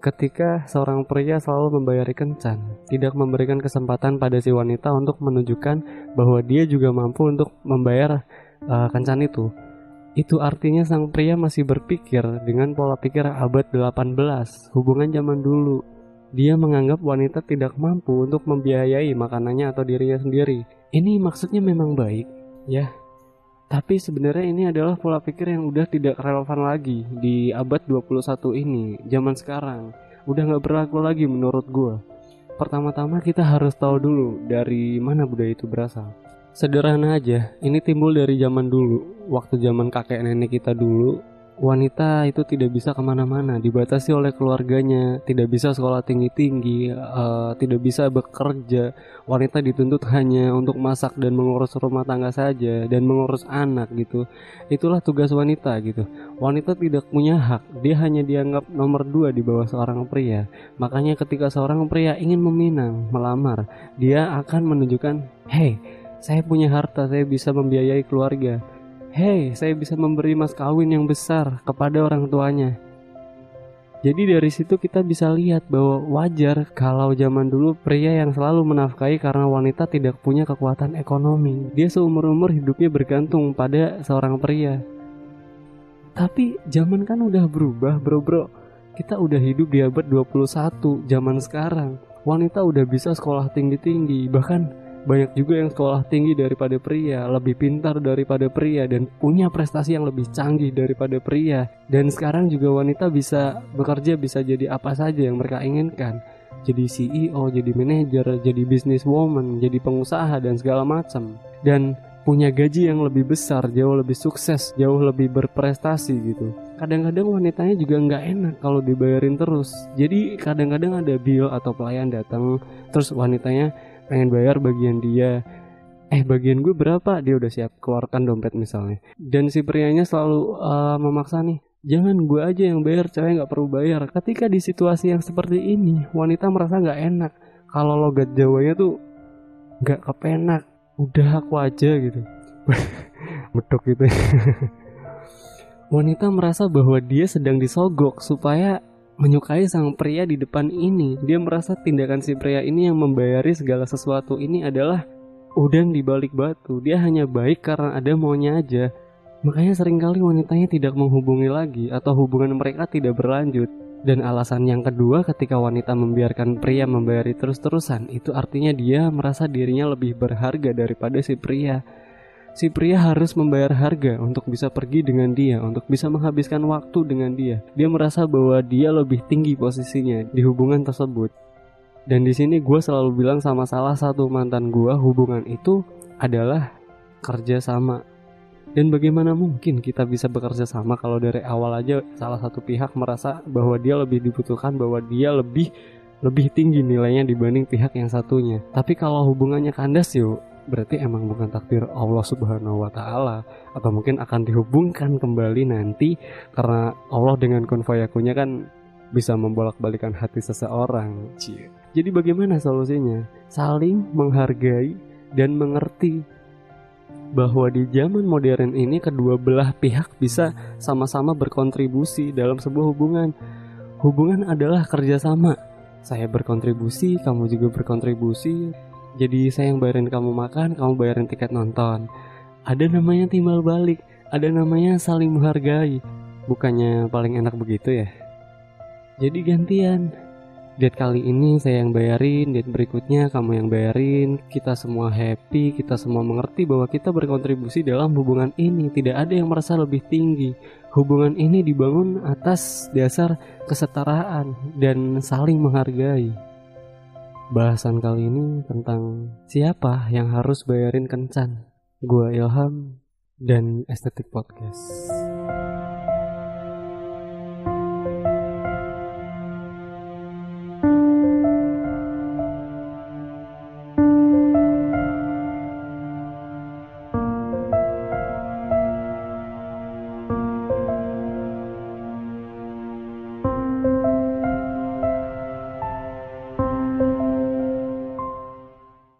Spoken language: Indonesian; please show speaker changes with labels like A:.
A: ketika seorang pria selalu membayari kencan, tidak memberikan kesempatan pada si wanita untuk menunjukkan bahwa dia juga mampu untuk membayar uh, kencan itu. Itu artinya sang pria masih berpikir dengan pola pikir abad 18, hubungan zaman dulu. Dia menganggap wanita tidak mampu untuk membiayai makanannya atau dirinya sendiri. Ini maksudnya memang baik, ya. Tapi sebenarnya ini adalah pola pikir yang udah tidak relevan lagi di abad 21 ini, zaman sekarang. Udah gak berlaku lagi menurut gue. Pertama-tama kita harus tahu dulu dari mana budaya itu berasal. Sederhana aja, ini timbul dari zaman dulu. Waktu zaman kakek nenek kita dulu, wanita itu tidak bisa ke mana-mana, dibatasi oleh keluarganya, tidak bisa sekolah tinggi-tinggi, uh, tidak bisa bekerja. Wanita dituntut hanya untuk masak dan mengurus rumah tangga saja dan mengurus anak gitu. Itulah tugas wanita gitu. Wanita tidak punya hak, dia hanya dianggap nomor dua di bawah seorang pria. Makanya ketika seorang pria ingin meminang, melamar, dia akan menunjukkan, hey, saya punya harta, saya bisa membiayai keluarga Hei, saya bisa memberi mas kawin yang besar kepada orang tuanya. Jadi dari situ kita bisa lihat bahwa wajar kalau zaman dulu pria yang selalu menafkahi karena wanita tidak punya kekuatan ekonomi. Dia seumur-umur hidupnya bergantung pada seorang pria. Tapi zaman kan udah berubah bro bro. Kita udah hidup di abad 21 zaman sekarang. Wanita udah bisa sekolah tinggi-tinggi bahkan banyak juga yang sekolah tinggi daripada pria, lebih pintar daripada pria, dan punya prestasi yang lebih canggih daripada pria. Dan sekarang juga wanita bisa bekerja, bisa jadi apa saja yang mereka inginkan. Jadi CEO, jadi manajer, jadi businesswoman, jadi pengusaha, dan segala macam. Dan punya gaji yang lebih besar, jauh lebih sukses, jauh lebih berprestasi gitu. Kadang-kadang wanitanya juga nggak enak kalau dibayarin terus. Jadi kadang-kadang ada bill atau pelayan datang, terus wanitanya pengen bayar bagian dia. Eh bagian gue berapa? Dia udah siap keluarkan dompet misalnya. Dan si prianya selalu uh, memaksa nih jangan gue aja yang bayar cewek nggak perlu bayar. Ketika di situasi yang seperti ini wanita merasa nggak enak. Kalau logat jawanya tuh nggak kepenak. Udah aku aja gitu. Bedok gitu. Wanita merasa bahwa dia sedang disogok supaya menyukai sang pria di depan ini. Dia merasa tindakan si pria ini yang membayari segala sesuatu ini adalah udang di balik batu. Dia hanya baik karena ada maunya aja. Makanya sering kali wanitanya tidak menghubungi lagi atau hubungan mereka tidak berlanjut. Dan alasan yang kedua ketika wanita membiarkan pria membayari terus-terusan itu artinya dia merasa dirinya lebih berharga daripada si pria si pria harus membayar harga untuk bisa pergi dengan dia, untuk bisa menghabiskan waktu dengan dia. Dia merasa bahwa dia lebih tinggi posisinya di hubungan tersebut. Dan di sini gue selalu bilang sama salah satu mantan gue, hubungan itu adalah kerja sama. Dan bagaimana mungkin kita bisa bekerja sama kalau dari awal aja salah satu pihak merasa bahwa dia lebih dibutuhkan, bahwa dia lebih lebih tinggi nilainya dibanding pihak yang satunya. Tapi kalau hubungannya kandas yuk, berarti emang bukan takdir Allah Subhanahu wa taala atau mungkin akan dihubungkan kembali nanti karena Allah dengan kun kan bisa membolak-balikan hati seseorang. Cie. Jadi bagaimana solusinya? Saling menghargai dan mengerti bahwa di zaman modern ini kedua belah pihak bisa sama-sama berkontribusi dalam sebuah hubungan. Hubungan adalah kerjasama. Saya berkontribusi, kamu juga berkontribusi. Jadi saya yang bayarin kamu makan kamu bayarin tiket nonton. Ada namanya timbal balik ada namanya saling menghargai. Bukannya paling enak begitu ya? Jadi gantian date kali ini saya yang bayarin date berikutnya kamu yang bayarin kita semua happy kita semua mengerti bahwa kita berkontribusi dalam hubungan ini tidak ada yang merasa lebih tinggi hubungan ini dibangun atas dasar kesetaraan dan saling menghargai Bahasan kali ini tentang siapa yang harus bayarin kencan. Gua Ilham dan Estetik Podcast.